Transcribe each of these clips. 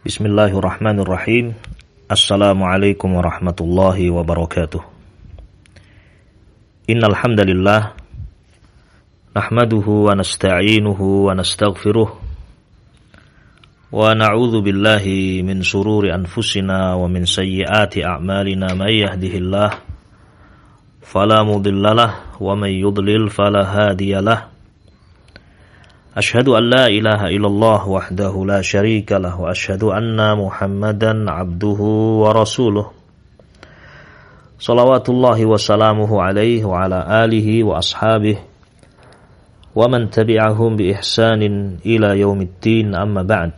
Bismillahirrahmanirrahim. Assalamualaikum warahmatullahi wabarakatuh. Innal hamdalillah nahmaduhu wa nasta'inuhu wa nastaghfiruh wa na'udzu billahi min sururi anfusina wa min sayyiati a'malina may yahdihillah fala mudhillalah wa may yudlil fala hadiyalah أشهد أن لا إله إلا الله وحده لا شريك له وأشهد أن محمدا عبده ورسوله. صلوات الله وسلامه عليه وعلى آله وأصحابه ومن تبعهم بإحسان إلى يوم الدين أما بعد.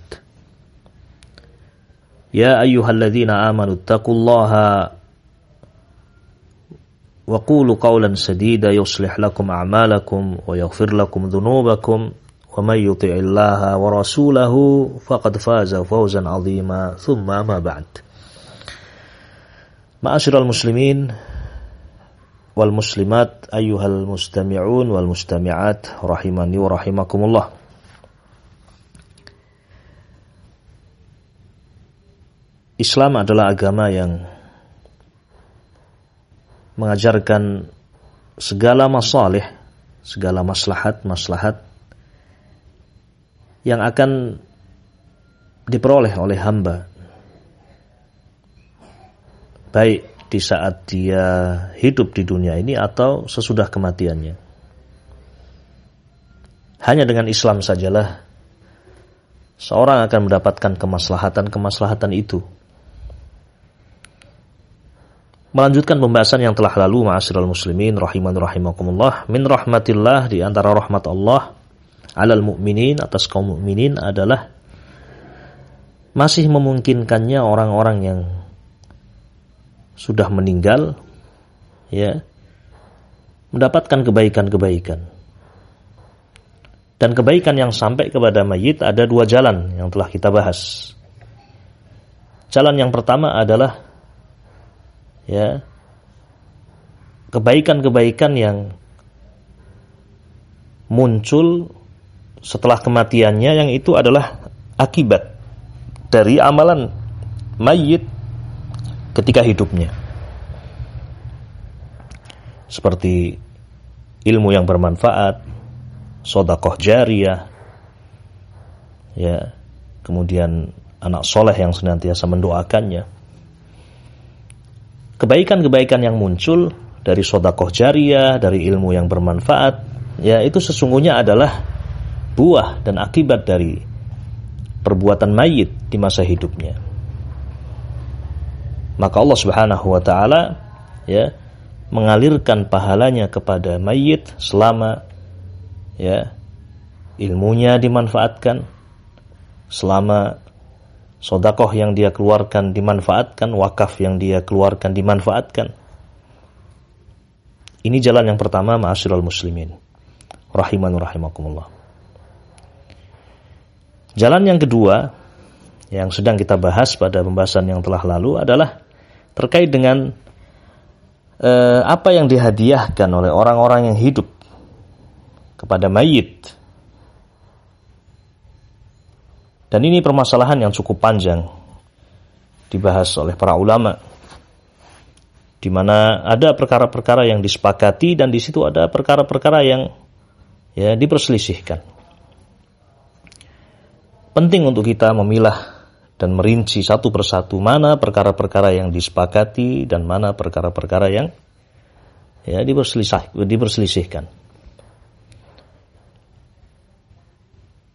يا أيها الذين آمنوا اتقوا الله وقولوا قولا سديدا يصلح لكم أعمالكم ويغفر لكم ذنوبكم. ومن يطع الله ورسوله فقد فاز فوزا عظيما ثم ما بعد Ma'asyiral muslimin wal muslimat ayyuhal mustami'un wal mustami'at rahimani wa rahimakumullah Islam adalah agama yang mengajarkan segala masalih, segala maslahat-maslahat yang akan diperoleh oleh hamba baik di saat dia hidup di dunia ini atau sesudah kematiannya. Hanya dengan Islam sajalah seorang akan mendapatkan kemaslahatan-kemaslahatan itu. Melanjutkan pembahasan yang telah lalu ma'asyiral muslimin rahiman rahimakumullah min rahmatillah di antara rahmat Allah alal mukminin atas kaum mukminin adalah masih memungkinkannya orang-orang yang sudah meninggal ya mendapatkan kebaikan-kebaikan. Dan kebaikan yang sampai kepada mayit ada dua jalan yang telah kita bahas. Jalan yang pertama adalah ya kebaikan-kebaikan yang muncul setelah kematiannya yang itu adalah akibat dari amalan mayit ketika hidupnya. Seperti ilmu yang bermanfaat, sodakoh jariah, ya, kemudian anak soleh yang senantiasa mendoakannya. Kebaikan-kebaikan yang muncul dari sodakoh jariah, dari ilmu yang bermanfaat, ya itu sesungguhnya adalah buah dan akibat dari perbuatan mayit di masa hidupnya. Maka Allah Subhanahu wa taala ya mengalirkan pahalanya kepada mayit selama ya ilmunya dimanfaatkan selama sodakoh yang dia keluarkan dimanfaatkan wakaf yang dia keluarkan dimanfaatkan. Ini jalan yang pertama ma'asyiral muslimin. Rahiman rahimakumullah Jalan yang kedua yang sedang kita bahas pada pembahasan yang telah lalu adalah terkait dengan eh, apa yang dihadiahkan oleh orang-orang yang hidup kepada mayit. Dan ini permasalahan yang cukup panjang dibahas oleh para ulama di mana ada perkara-perkara yang disepakati dan di situ ada perkara-perkara yang ya diperselisihkan. Penting untuk kita memilah dan merinci satu persatu mana perkara-perkara yang disepakati dan mana perkara-perkara yang ya diperselisih, diperselisihkan.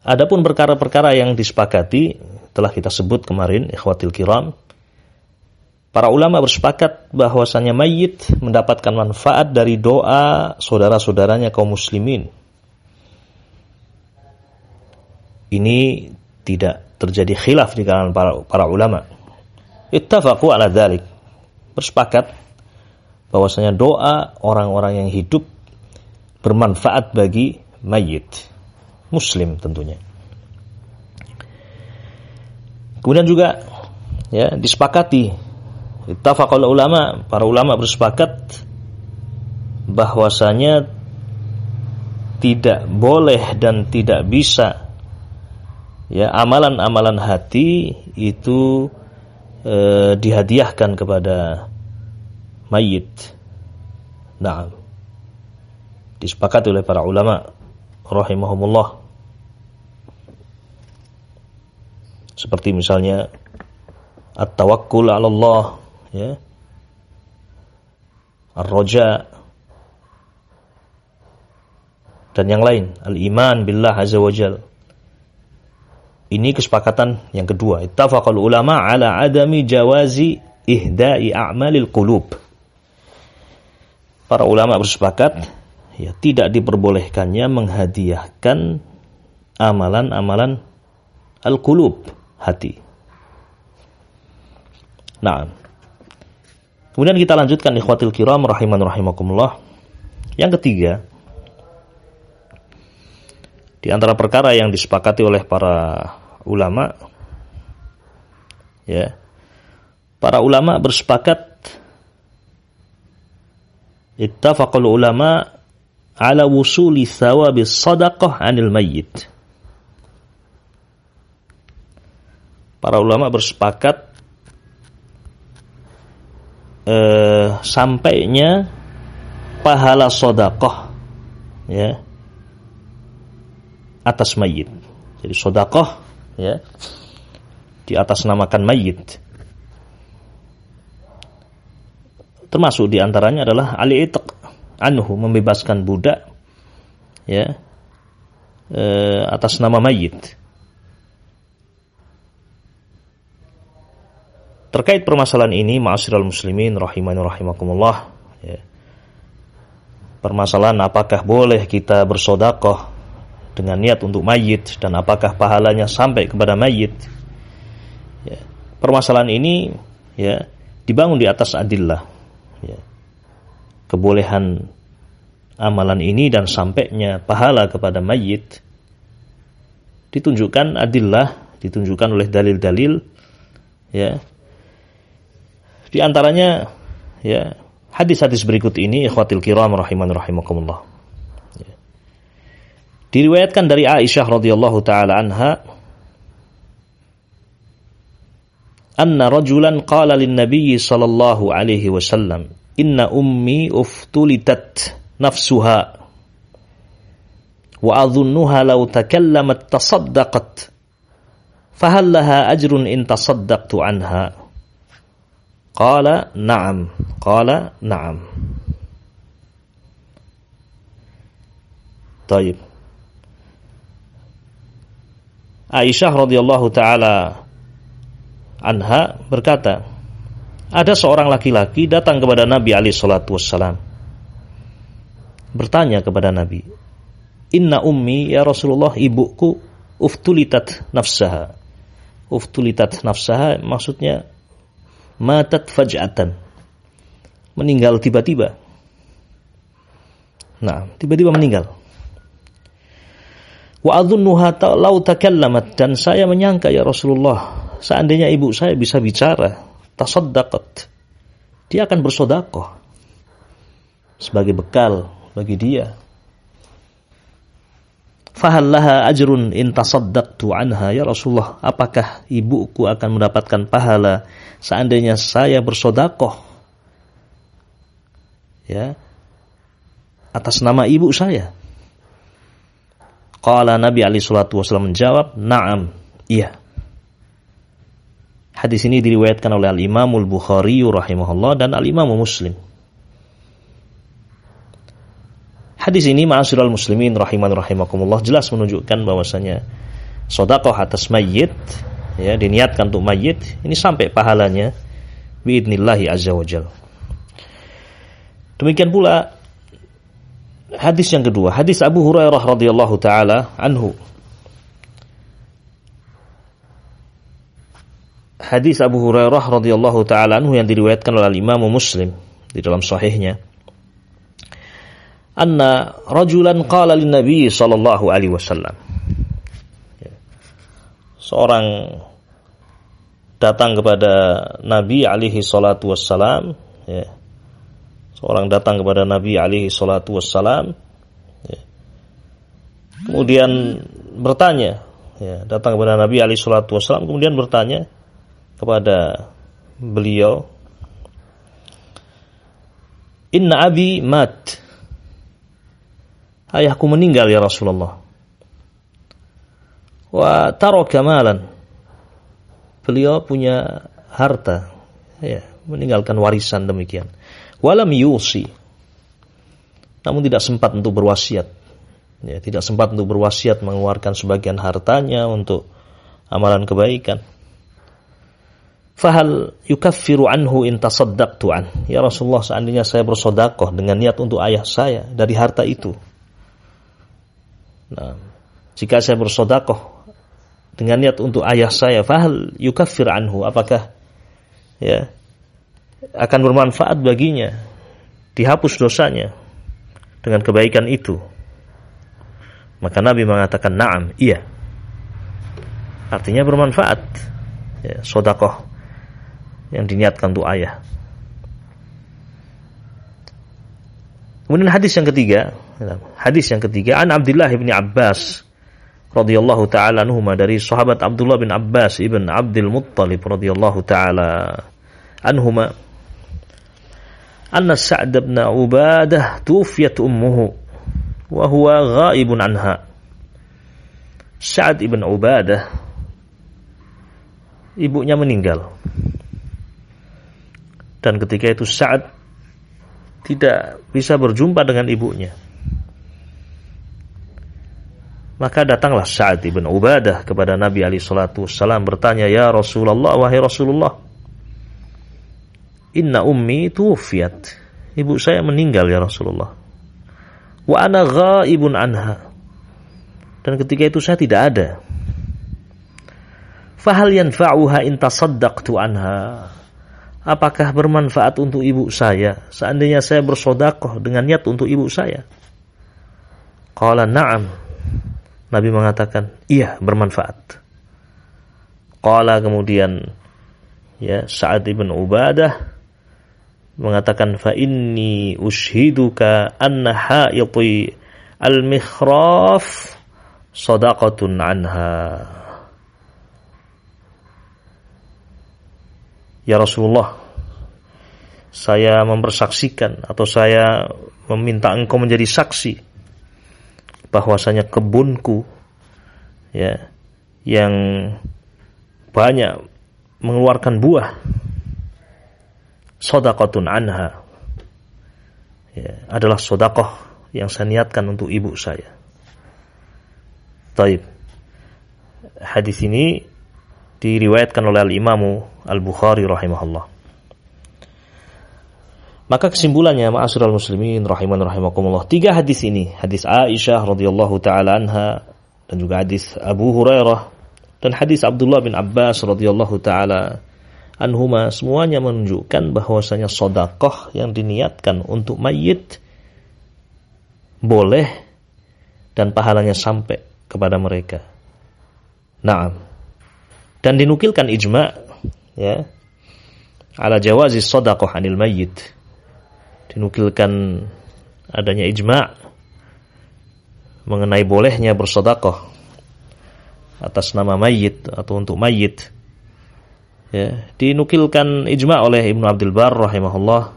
Adapun perkara-perkara yang disepakati telah kita sebut kemarin ikhwatil kiram Para ulama bersepakat bahwasanya mayit mendapatkan manfaat dari doa saudara-saudaranya kaum muslimin. Ini tidak terjadi khilaf di kalangan para, para ulama. Ittafaqu ala dzalik. Bersepakat bahwasanya doa orang-orang yang hidup bermanfaat bagi mayit. Muslim tentunya. Kemudian juga ya disepakati ittafaqul ulama, para ulama bersepakat bahwasanya tidak boleh dan tidak bisa ya amalan-amalan hati itu e, dihadiahkan kepada mayit. Nah, disepakati oleh para ulama rahimahumullah. Seperti misalnya at-tawakkul 'ala Allah, ya. Ar-raja dan yang lain, al-iman billah azza wajalla ini kesepakatan yang kedua. Ittafaqal ulama ala adami jawazi ihda'i a'malil qulub. Para ulama bersepakat ya tidak diperbolehkannya menghadiahkan amalan-amalan al-qulub, hati. Nah. Kemudian kita lanjutkan ikhwatil kiram rahiman rahimakumullah. Yang ketiga, di antara perkara yang disepakati oleh para ulama ya. Para ulama bersepakat ittafaqul ulama ala wusuli thawabi sadaqah anil mayyit. Para ulama bersepakat eh, sampainya pahala sodakoh ya atas mayit. Jadi sodakoh ya di atas namakan mayit. Termasuk di antaranya adalah ali itiq anhu membebaskan budak ya e, atas nama mayit. Terkait permasalahan ini, ma'asyiral muslimin rahimani rahimakumullah, ya. Permasalahan apakah boleh kita bersodakoh dengan niat untuk mayit dan apakah pahalanya sampai kepada mayit. Ya. Permasalahan ini ya dibangun di atas adillah. Ya. Kebolehan amalan ini dan sampainya pahala kepada mayit ditunjukkan adillah, ditunjukkan oleh dalil-dalil ya. Di antaranya ya hadis-hadis berikut ini ikhwatil kiram rahiman rahimakumullah. Diriwayatkan dari Aisyah radhiyallahu taala anha anna rajulan qala lin nabiy sallallahu alaihi wasallam inna ummi uftulitat nafsuha wa adhunnuha law takallamat tasaddaqat fahal laha ajrun in tasaddaqtu anha qala na'am qala na'am طيب Aisyah radhiyallahu taala anha berkata, ada seorang laki-laki datang kepada Nabi Ali salatu wassalam. Bertanya kepada Nabi, "Inna ummi ya Rasulullah ibuku uftulitat nafsaha." Uftulitat nafsaha maksudnya matat faj'atan. Meninggal tiba-tiba. Nah, tiba-tiba meninggal. Wa adhunnuha takallamat. Dan saya menyangka ya Rasulullah seandainya ibu saya bisa bicara tasaddaqat dia akan bersodakoh sebagai bekal bagi dia. Fahallaha ajrun in tasaddaqtu anha ya Rasulullah apakah ibuku akan mendapatkan pahala seandainya saya bersodakoh ya atas nama ibu saya Qala Nabi Ali Shallallahu Wasallam menjawab, Naam, iya. Hadis ini diriwayatkan oleh Al Imamul Bukhari rahimahullah dan Al Imam Muslim. Hadis ini ma'asyiral muslimin rahiman rahimakumullah jelas menunjukkan bahwasanya sedekah atas mayit ya diniatkan untuk mayit ini sampai pahalanya biidnillahi azza wajal. Demikian pula Hadis yang kedua, hadis Abu Hurairah radhiyallahu taala anhu. Hadis Abu Hurairah radhiyallahu taala anhu yang diriwayatkan oleh Imam Muslim di dalam sahihnya. Anna rajulan qala lin Nabi sallallahu alaihi wasallam. Seorang datang kepada Nabi alaihi salatu wassalam ya seorang datang kepada Nabi alaihi salatu wassalam ya. kemudian bertanya ya, datang kepada Nabi Ali Shallallahu Wasallam kemudian bertanya kepada beliau, Inna abi mat. Ayahku meninggal ya Rasulullah. Wa taraka malan. Beliau punya harta, ya, meninggalkan warisan demikian. Walam yusi. Namun tidak sempat untuk berwasiat ya, tidak sempat untuk berwasiat mengeluarkan sebagian hartanya untuk amalan kebaikan. Fahal yukaffiru anhu in tasaddaqtu an. Ya Rasulullah, seandainya saya bersodakoh dengan niat untuk ayah saya dari harta itu. Nah, jika saya bersodakoh dengan niat untuk ayah saya, fahal yukaffir anhu, apakah ya akan bermanfaat baginya, dihapus dosanya dengan kebaikan itu. Maka Nabi mengatakan na'am, iya. Artinya bermanfaat. Ya, sodakoh yang diniatkan untuk ayah. Kemudian hadis yang ketiga, hadis yang ketiga an Abdullah bin Abbas radhiyallahu taala anhuma dari sahabat Abdullah bin Abbas ibn Abdul Muttalib radhiyallahu taala anhuma Sa'd bin Ubadah tuwfiyat ummuhu wa huwa ghaibun anha. Sa'ad ibn Ubadah ibunya meninggal. Dan ketika itu Sa'ad tidak bisa berjumpa dengan ibunya. Maka datanglah Sa'ad ibn Ubadah kepada Nabi Ali Shallallahu Wasallam bertanya, Ya Rasulullah, wahai Rasulullah, Inna ummi tuwfiyat. Ibu saya meninggal ya Rasulullah wa ana ghaibun anha. Dan ketika itu saya tidak ada. Fahal yanfa'uha in tasaddaqtu anha. Apakah bermanfaat untuk ibu saya seandainya saya bersodakoh dengan niat untuk ibu saya? Qala na'am. Nabi mengatakan, iya bermanfaat. Qala kemudian ya Sa'ad ibn Ubadah mengatakan fa inni ushiduka anna haiti al-mikhraf sadaqatun anha. Ya Rasulullah saya mempersaksikan atau saya meminta engkau menjadi saksi bahwasanya kebunku ya yang banyak mengeluarkan buah sodakotun anha ya, adalah sodakoh yang saya niatkan untuk ibu saya. Taib. Hadis ini diriwayatkan oleh Al-Imamu Al-Bukhari rahimahullah. Maka kesimpulannya ma'asyiral muslimin rahiman rahimakumullah. Tiga hadis ini, hadis Aisyah radhiyallahu taala anha dan juga hadis Abu Hurairah dan hadis Abdullah bin Abbas radhiyallahu taala anhuma semuanya menunjukkan bahwasanya sodakoh yang diniatkan untuk mayit boleh dan pahalanya sampai kepada mereka. Naam. Dan dinukilkan ijma ya ala jawazi sodakoh anil mayit. Dinukilkan adanya ijma mengenai bolehnya bersodakoh atas nama mayit atau untuk mayit ya, dinukilkan ijma oleh Ibnu Abdul Bar rahimahullah.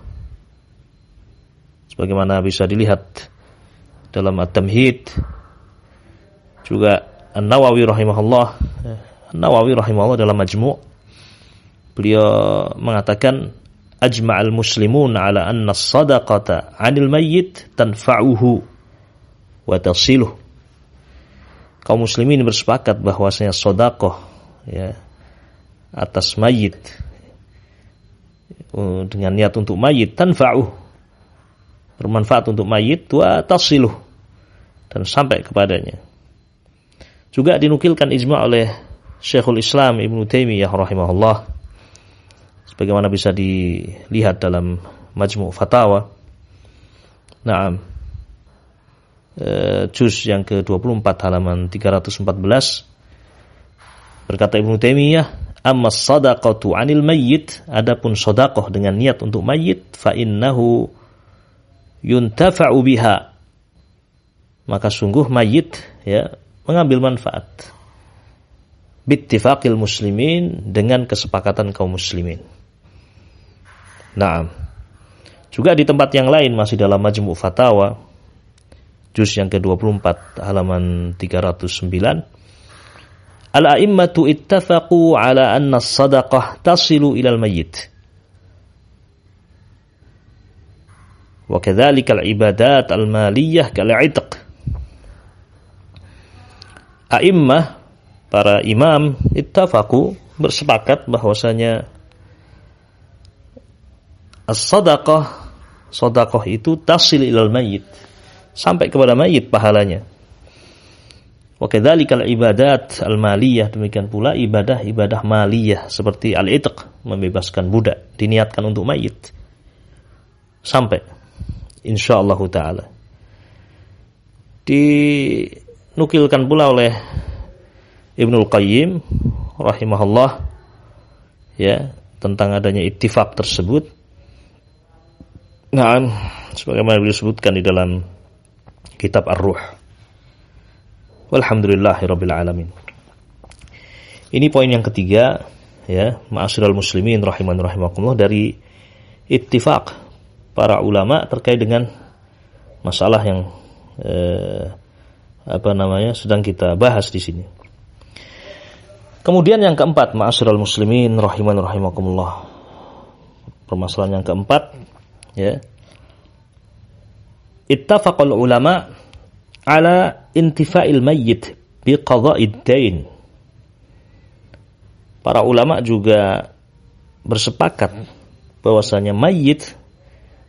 Sebagaimana bisa dilihat dalam At-Tamhid. Juga An-Nawawi rahimahullah. An-Nawawi rahimahullah dalam Majmu' beliau mengatakan ajma'al muslimun ala anna sadaqata 'anil mayyit tanfa'uhu wa tasiluh. Kaum muslimin bersepakat bahwasanya sedekah ya atas mayit. Oh, dengan niat untuk mayit tanfa'uh. Bermanfaat untuk mayit wa tasiluh. Dan sampai kepadanya. Juga dinukilkan ijma oleh Syekhul Islam Ibnu Taimiyah rahimahullah. Sebagaimana bisa dilihat dalam Majmu' Fatawa. E, juz yang ke-24 halaman 314 berkata Ibnu Taimiyah Amma sadaqatu anil mayyit, adapun sedekah dengan niat untuk mayit, fa innahu yuntafa'u biha. Maka sungguh mayit ya mengambil manfaat bittifaqil muslimin dengan kesepakatan kaum muslimin. Nah, juga di tempat yang lain masih dalam Majmu' Fatawa juz yang ke-24 halaman 309 Al-a'immatu ittafaqu ala anna as-sadaqah tasilu ilal mayyit. Wa kadzalika al-ibadat al-maliyah kal-'itq. A'immah para imam ittafaqu bersepakat bahwasanya as-sadaqah sedekah itu tasil ilal mayyit sampai kepada mayit pahalanya. Wa kadzalika al-ibadat al-maliyah demikian pula ibadah-ibadah maliyah seperti al-itq membebaskan budak diniatkan untuk mayit sampai insyaallah taala. Dinukilkan pula oleh Ibnul Qayyim rahimahullah ya tentang adanya ittifaq tersebut. Nah, sebagaimana beliau sebutkan di dalam kitab Ar-Ruh Walhamdulillahirabbil alamin. Ini poin yang ketiga ya, ma'asyiral muslimin rahiman rahimakumullah dari ittifaq para ulama terkait dengan masalah yang eh, apa namanya sedang kita bahas di sini. Kemudian yang keempat, ma'asyiral muslimin rahiman rahimakumullah. Permasalahan yang keempat ya. Ittafaqal ulama ala intifa'il mayyit bi dain. Para ulama juga bersepakat bahwasanya mayit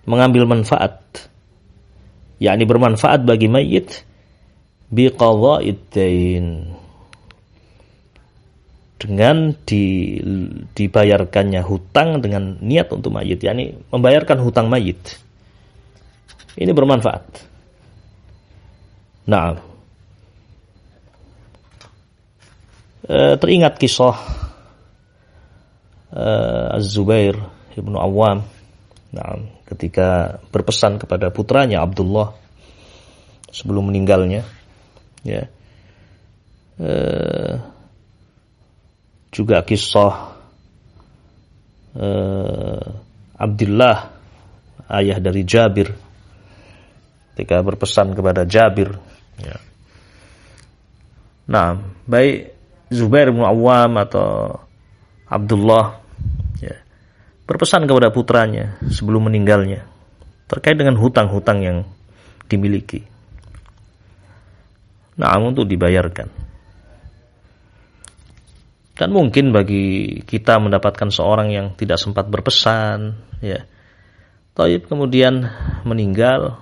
mengambil manfaat yakni bermanfaat bagi mayit bi dain dengan di, dibayarkannya hutang dengan niat untuk mayit yakni membayarkan hutang mayit ini bermanfaat Nah, e, teringat kisah e, Az-Zubair ibnu Awam, nah, ketika berpesan kepada putranya Abdullah sebelum meninggalnya, ya, e, juga kisah e, Abdullah ayah dari Jabir. Ketika berpesan kepada Jabir Ya. Nah, baik Zubair bin Awam atau Abdullah ya, berpesan kepada putranya sebelum meninggalnya terkait dengan hutang-hutang yang dimiliki. Nah, untuk dibayarkan. Dan mungkin bagi kita mendapatkan seorang yang tidak sempat berpesan, ya, Taib kemudian meninggal,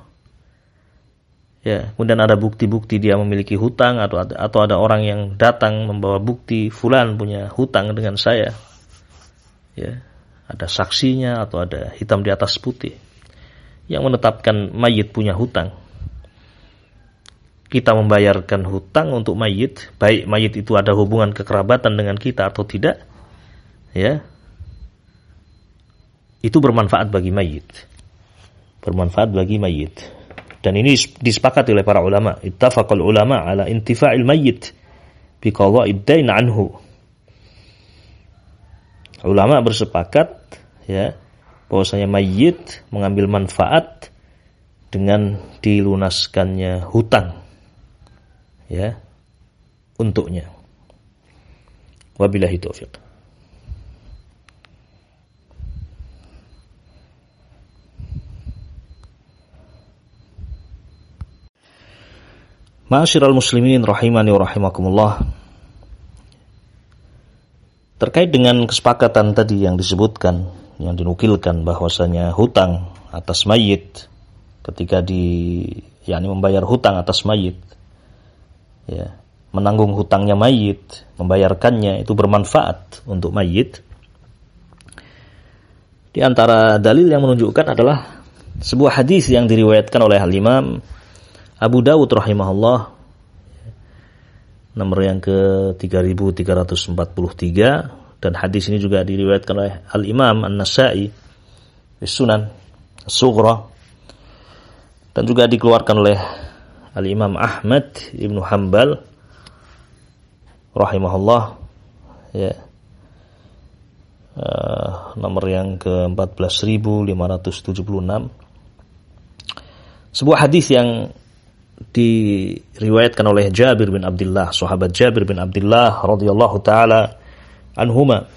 ya kemudian ada bukti-bukti dia memiliki hutang atau ada, atau ada orang yang datang membawa bukti fulan punya hutang dengan saya. Ya ada saksinya atau ada hitam di atas putih yang menetapkan mayit punya hutang. Kita membayarkan hutang untuk mayit baik mayit itu ada hubungan kekerabatan dengan kita atau tidak ya. Itu bermanfaat bagi mayit. Bermanfaat bagi mayit dan ini disepakati oleh para ulama. Ittafaqal ulama ala intifa'il mayyit bi qada'id dain anhu. Ulama bersepakat ya bahwasanya mayit mengambil manfaat dengan dilunaskannya hutang ya untuknya. Wabillahi taufiq. Ma'asyiral muslimin rahimani wa rahimakumullah. Terkait dengan kesepakatan tadi yang disebutkan, yang dinukilkan bahwasanya hutang atas mayit ketika di yakni membayar hutang atas mayit ya, menanggung hutangnya mayit, membayarkannya itu bermanfaat untuk mayit. Di antara dalil yang menunjukkan adalah sebuah hadis yang diriwayatkan oleh Al Imam Abu Dawud rahimahullah. Nomor yang ke 3343 dan hadis ini juga diriwayatkan oleh Al Imam An-Nasa'i Sunan Sughra dan juga dikeluarkan oleh Al Imam Ahmad Ibnu Hambal rahimahullah. Ya. Uh, nomor yang ke 14576 sebuah hadis yang diriwayatkan oleh Jabir bin Abdullah, sahabat Jabir bin Abdullah radhiyallahu taala anhuma.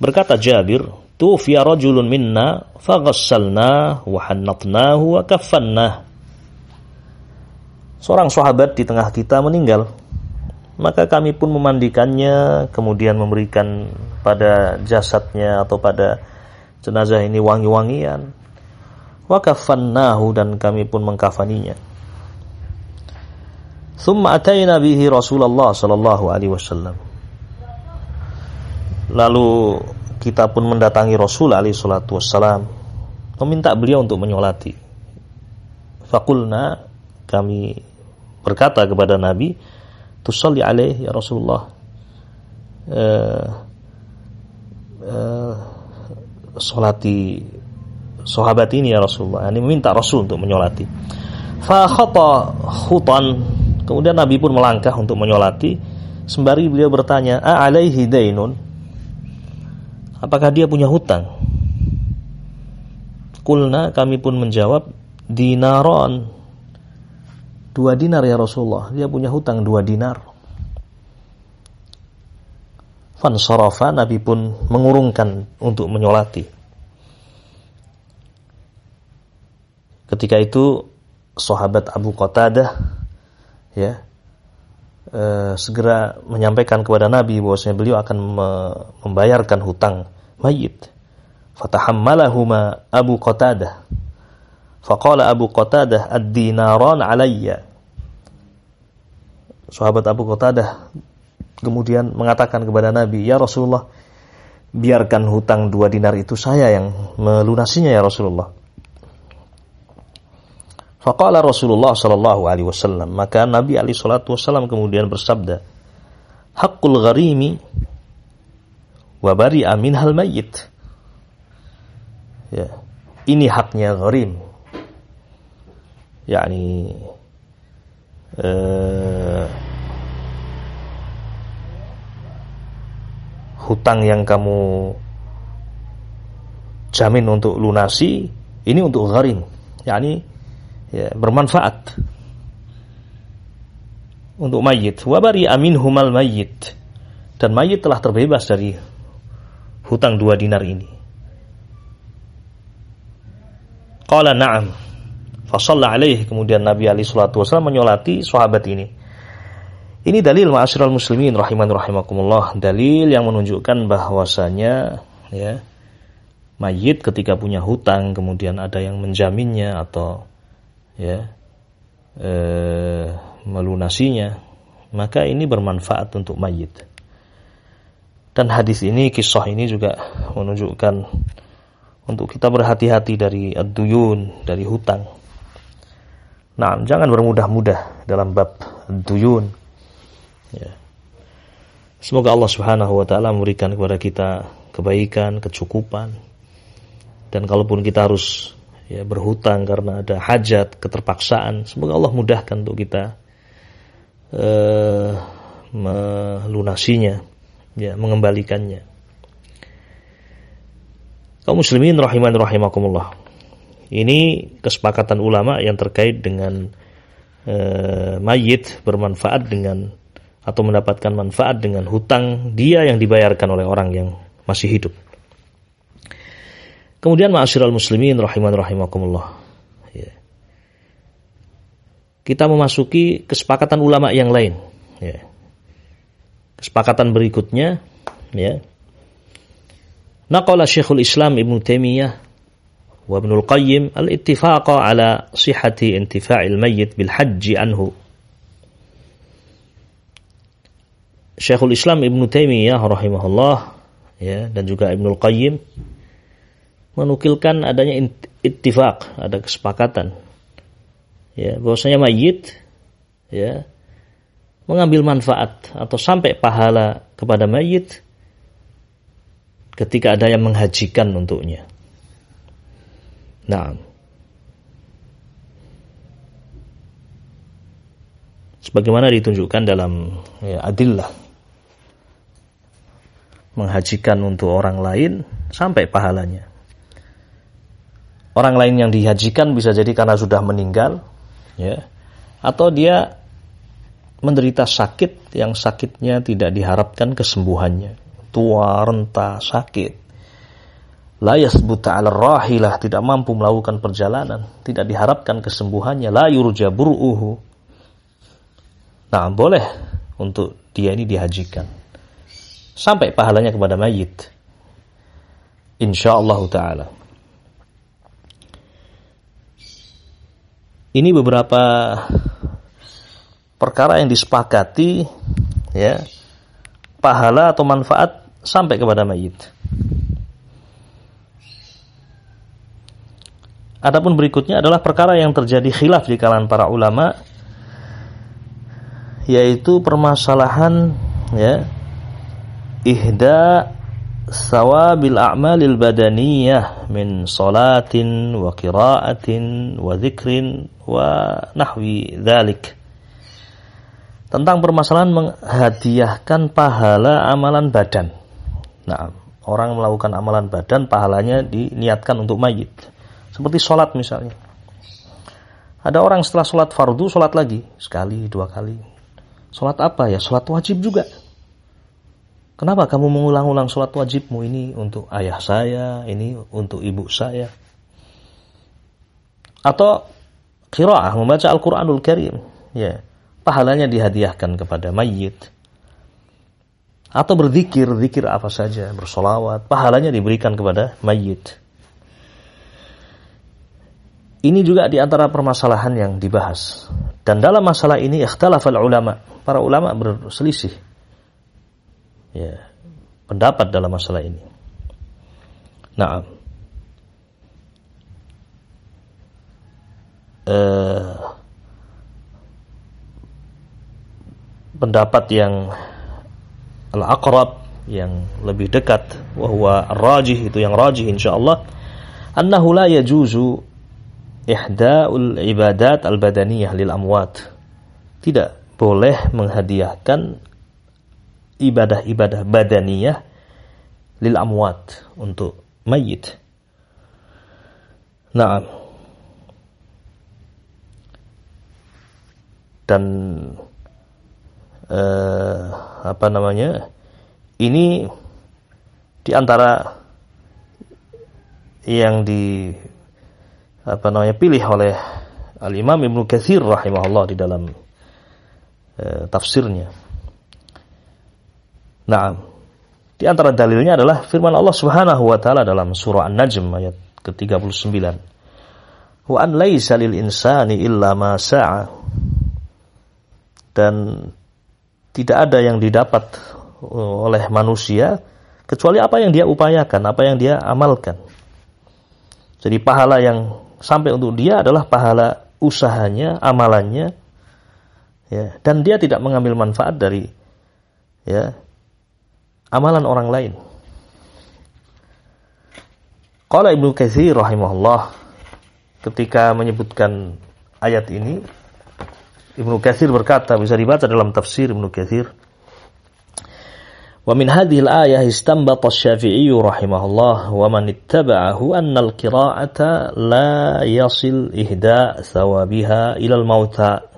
Berkata Jabir, "Tufiya rajulun minna faghassalna wa hannatnahu wa kaffanna." Seorang sahabat di tengah kita meninggal. Maka kami pun memandikannya, kemudian memberikan pada jasadnya atau pada jenazah ini wangi-wangian wa kafannahu dan kami pun mengkafaninya. Thumma atayna bihi Rasulullah sallallahu alaihi wasallam. Lalu kita pun mendatangi Rasul alaihi salatu wassalam meminta beliau untuk menyolati. Fakulna kami berkata kepada Nabi, "Tusalli alaih ya Rasulullah." Uh, uh, solati sahabat ini ya Rasulullah. Ini meminta Rasul untuk menyolati. Fa khata khutan. Kemudian Nabi pun melangkah untuk menyolati. Sembari beliau bertanya, "A alaihi dainun?" Apakah dia punya hutang? Kulna kami pun menjawab, "Dinaron." Dua dinar ya Rasulullah. Dia punya hutang dua dinar. Fansarafa Nabi pun mengurungkan untuk menyolati. Ketika itu sahabat Abu Qatadah ya e, segera menyampaikan kepada Nabi bahwasanya beliau akan me membayarkan hutang mayit. Fatahammalahuma Abu Qatadah. Faqala Abu Qatadah ad-dinaran alayya. Sahabat Abu Qatadah kemudian mengatakan kepada Nabi, "Ya Rasulullah, biarkan hutang dua dinar itu saya yang melunasinya ya Rasulullah." Faqala Rasulullah sallallahu alaihi wasallam, maka Nabi alaihi salatu wasallam kemudian bersabda, "Haqqul gharimi wa bari'a minhal mayyit." Ya, ini haknya gharim. yakni uh, hutang yang kamu jamin untuk lunasi ini untuk gharim yakni ya, bermanfaat untuk mayit. Wabari amin humal mayit. Dan mayit telah terbebas dari hutang dua dinar ini. Qala na'am. Fasalla alaih. Kemudian Nabi Ali Shallallahu Wasallam menyolati sahabat ini. Ini dalil ma'asyiral muslimin rahiman rahimakumullah. Dalil yang menunjukkan bahwasanya ya mayit ketika punya hutang kemudian ada yang menjaminnya atau ya e, melunasinya maka ini bermanfaat untuk mayit. Dan hadis ini kisah ini juga menunjukkan untuk kita berhati-hati dari ad-duyun dari hutang. Nah jangan bermudah-mudah dalam bab ad-duyun. Ya. semoga Allah Subhanahu wa taala memberikan kepada kita kebaikan kecukupan. Dan kalaupun kita harus ya berhutang karena ada hajat, keterpaksaan. Semoga Allah mudahkan untuk kita uh, melunasinya, ya mengembalikannya. Kaum muslimin rahiman rahimakumullah. Ini kesepakatan ulama yang terkait dengan uh, mayit bermanfaat dengan atau mendapatkan manfaat dengan hutang dia yang dibayarkan oleh orang yang masih hidup. Kemudian ma'asyiral muslimin rahiman rahimakumullah. Ya. Kita memasuki kesepakatan ulama yang lain. Ya. Kesepakatan berikutnya ya. Naqala Syekhul Islam Ibn Taimiyah wa Ibnu Al-Qayyim al-ittifaqa ala sihhati intifa'il mayyit bil hajji anhu. Syekhul Islam Ibn Taimiyah rahimahullah ya dan juga Ibnu Al-Qayyim menukilkan adanya ittifaq, ada kesepakatan. Ya, bahwasanya mayit ya mengambil manfaat atau sampai pahala kepada mayit ketika ada yang menghajikan untuknya. Nah, sebagaimana ditunjukkan dalam ya, adillah menghajikan untuk orang lain sampai pahalanya. Orang lain yang dihajikan bisa jadi karena sudah meninggal, ya, atau dia menderita sakit yang sakitnya tidak diharapkan kesembuhannya, tua, renta, sakit. La yasbuta ala rahilah, tidak mampu melakukan perjalanan, tidak diharapkan kesembuhannya, la yurja bur'uhu. Nah, boleh untuk dia ini dihajikan. Sampai pahalanya kepada mayit. Insyaallah taala. Ini beberapa perkara yang disepakati ya pahala atau manfaat sampai kepada mayit. Adapun berikutnya adalah perkara yang terjadi khilaf di kalangan para ulama yaitu permasalahan ya ihda sawabil a'malil badaniyah min salatin wa qiraatin wa dzikrin wa nahwi dzalik tentang permasalahan menghadiahkan pahala amalan badan. Nah, orang melakukan amalan badan pahalanya diniatkan untuk mayit. Seperti sholat misalnya. Ada orang setelah sholat fardu sholat lagi sekali dua kali. Sholat apa ya? Sholat wajib juga. Kenapa kamu mengulang-ulang sholat wajibmu ini untuk ayah saya, ini untuk ibu saya? Atau kiraah membaca Al-Quranul Karim. Ya, pahalanya dihadiahkan kepada mayit. Atau berzikir, zikir apa saja, bersolawat, pahalanya diberikan kepada mayit. Ini juga di antara permasalahan yang dibahas. Dan dalam masalah ini ikhtilafal ulama. Para ulama berselisih ya, pendapat dalam masalah ini. Nah, eh, pendapat yang al-aqrab yang lebih dekat bahwa rajih itu yang rajih insyaallah annahu la yajuzu ihda'ul ibadat al-badaniyah lil amwat tidak boleh menghadiahkan ibadah-ibadah badaniyah lil amwat untuk mayit. Nah, dan eh, apa namanya? Ini di antara yang di apa namanya pilih oleh Al Imam Ibnu Katsir rahimahullah di dalam eh, tafsirnya. Nah, di antara dalilnya adalah firman Allah Subhanahu wa taala dalam surah An-Najm ayat ke-39. Wa an insani illa ma sa'a. Dan tidak ada yang didapat oleh manusia kecuali apa yang dia upayakan, apa yang dia amalkan. Jadi pahala yang sampai untuk dia adalah pahala usahanya, amalannya, ya, dan dia tidak mengambil manfaat dari ya amalan orang lain. Qala Ibnu Katsir rahimahullah ketika menyebutkan ayat ini Ibnu Katsir berkata bisa dibaca dalam tafsir Ibnu Katsir Wa min hadhihi al-ayah istanbata Asy-Syafi'i rahimahullah wa man ittaba'ahu anna al-qira'ata la yasil ihda ila al-mauta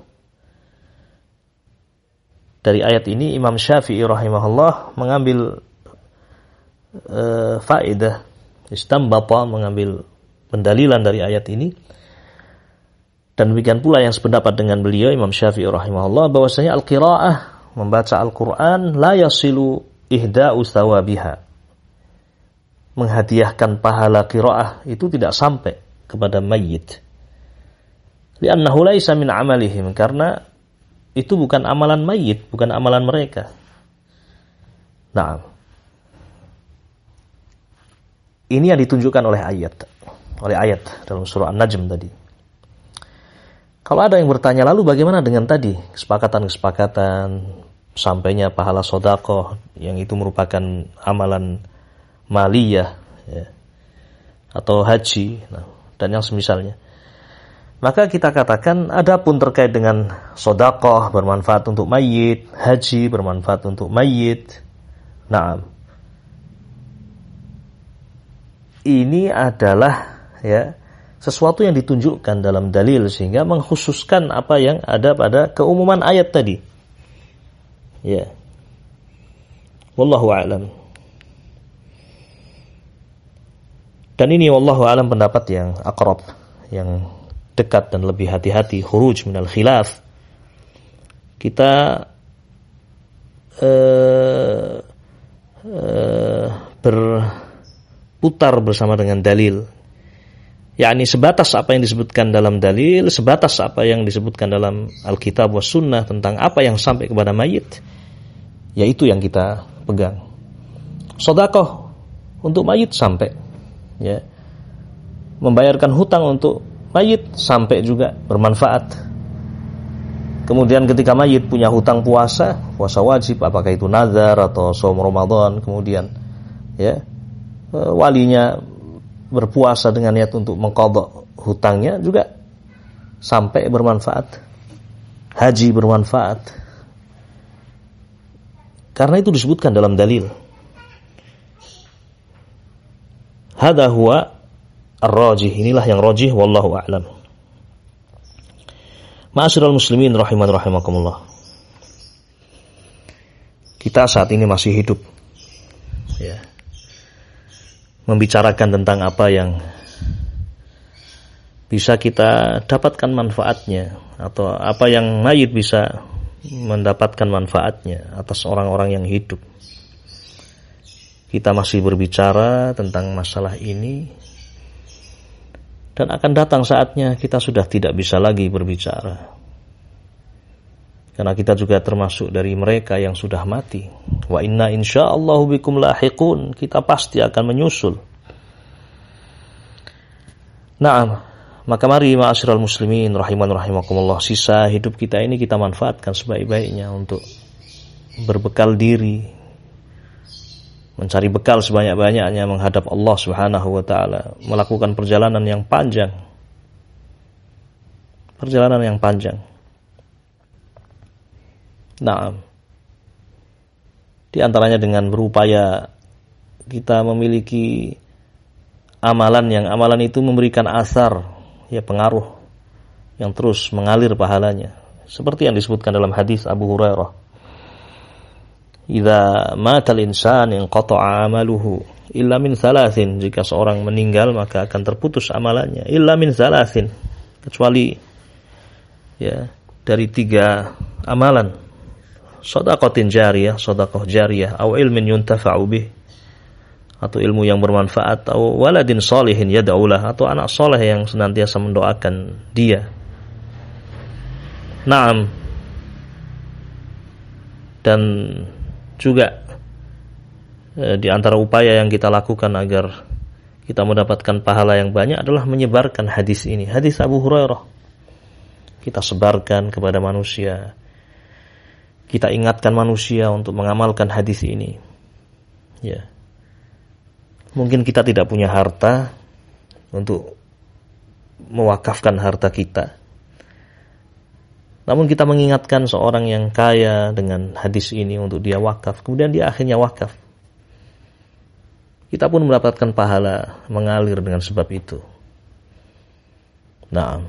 dari ayat ini Imam Syafi'i rahimahullah mengambil uh, faedah istambata mengambil pendalilan dari ayat ini. Dan demikian pula yang sependapat dengan beliau Imam Syafi'i rahimahullah bahwasanya al-qiraah membaca Al-Qur'an la yasilu ihda'u thawabiha. Menghadiahkan pahala qiraah itu tidak sampai kepada mayit karena itu bukan amalan mayit, bukan amalan mereka. Nah, ini yang ditunjukkan oleh ayat, oleh ayat dalam surah An-Najm tadi. Kalau ada yang bertanya, lalu bagaimana dengan tadi kesepakatan-kesepakatan sampainya pahala sodako yang itu merupakan amalan maliyah ya, atau haji nah, dan yang semisalnya. Maka kita katakan adapun terkait dengan sodakoh bermanfaat untuk mayit, haji bermanfaat untuk mayit. Nah, ini adalah ya sesuatu yang ditunjukkan dalam dalil sehingga mengkhususkan apa yang ada pada keumuman ayat tadi. Ya. Wallahu a'lam. Dan ini wallahu a'lam pendapat yang akrab, yang dekat dan lebih hati-hati khuruj minal khilaf. Kita uh, uh, berputar bersama dengan dalil yakni sebatas apa yang disebutkan dalam dalil, sebatas apa yang disebutkan dalam Alkitab was sunnah tentang apa yang sampai kepada mayit, yaitu yang kita pegang. Sodakoh untuk mayit sampai, ya, membayarkan hutang untuk mayit sampai juga bermanfaat. Kemudian ketika mayit punya hutang puasa, puasa wajib, apakah itu nazar atau som Ramadan, kemudian ya walinya berpuasa dengan niat untuk mengkodok hutangnya juga sampai bermanfaat. Haji bermanfaat. Karena itu disebutkan dalam dalil. Hada huwa ar-rajih. Inilah yang rajih wallahu a'lam. Ma'asyiral muslimin rahiman rahimakumullah. Kita saat ini masih hidup. Ya membicarakan tentang apa yang bisa kita dapatkan manfaatnya atau apa yang mayit bisa mendapatkan manfaatnya atas orang-orang yang hidup. Kita masih berbicara tentang masalah ini dan akan datang saatnya kita sudah tidak bisa lagi berbicara. Karena kita juga termasuk dari mereka yang sudah mati. Wa inna insyaallahu bikum lahiqun. Kita pasti akan menyusul. Naam. Maka mari ma'asyiral muslimin rahiman rahimakumullah sisa hidup kita ini kita manfaatkan sebaik-baiknya untuk berbekal diri mencari bekal sebanyak-banyaknya menghadap Allah Subhanahu wa taala, melakukan perjalanan yang panjang. Perjalanan yang panjang. Nah, di antaranya dengan berupaya kita memiliki amalan yang amalan itu memberikan asar, ya pengaruh yang terus mengalir pahalanya. Seperti yang disebutkan dalam hadis Abu Hurairah. Idza matal insan inqata'a amaluhu illa min salasin. Jika seorang meninggal maka akan terputus amalannya illa min salasin. Kecuali ya dari tiga amalan sodakotin jariyah, sodakoh jariyah, atau ilmin yuntafa'u bih, atau ilmu yang bermanfaat, atau waladin solihin yada'ulah, atau anak soleh yang senantiasa mendoakan dia. Naam. Dan juga eh, di antara upaya yang kita lakukan agar kita mendapatkan pahala yang banyak adalah menyebarkan hadis ini. Hadis Abu Hurairah. Kita sebarkan kepada manusia kita ingatkan manusia untuk mengamalkan hadis ini. Ya. Mungkin kita tidak punya harta untuk mewakafkan harta kita. Namun kita mengingatkan seorang yang kaya dengan hadis ini untuk dia wakaf. Kemudian dia akhirnya wakaf. Kita pun mendapatkan pahala mengalir dengan sebab itu. Nah,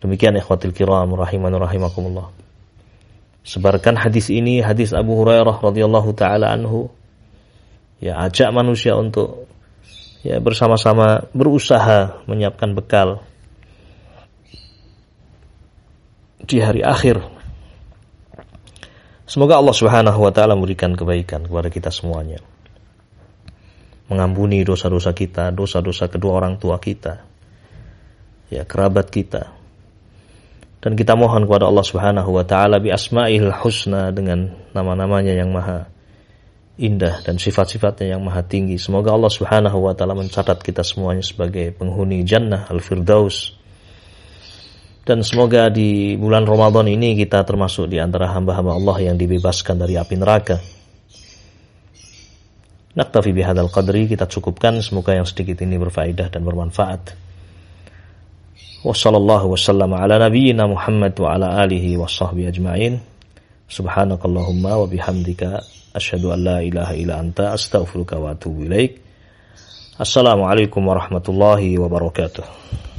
Demikian ikhwatil kiram rahiman rahimakumullah. Sebarkan hadis ini, hadis Abu Hurairah radhiyallahu taala anhu. Ya, ajak manusia untuk ya bersama-sama berusaha menyiapkan bekal di hari akhir. Semoga Allah Subhanahu wa taala memberikan kebaikan kepada kita semuanya. Mengampuni dosa-dosa kita, dosa-dosa kedua orang tua kita, ya kerabat kita, dan kita mohon kepada Allah Subhanahu wa taala bi asmaihil husna dengan nama-namanya yang maha indah dan sifat-sifatnya yang maha tinggi. Semoga Allah Subhanahu wa taala mencatat kita semuanya sebagai penghuni jannah al-firdaus dan semoga di bulan Ramadan ini kita termasuk di antara hamba-hamba Allah yang dibebaskan dari api neraka. Naktafi bihadal qadri kita cukupkan semoga yang sedikit ini berfaedah dan bermanfaat. Wassallallahu wasallam ala nabiyyina Muhammad wa ala alihi wa sahbihi ajma'in. Subhanakallahumma wa bihamdika asyhadu an la ilaha illa anta astaghfiruka wa atubu ilaik. Assalamualaikum warahmatullahi wabarakatuh.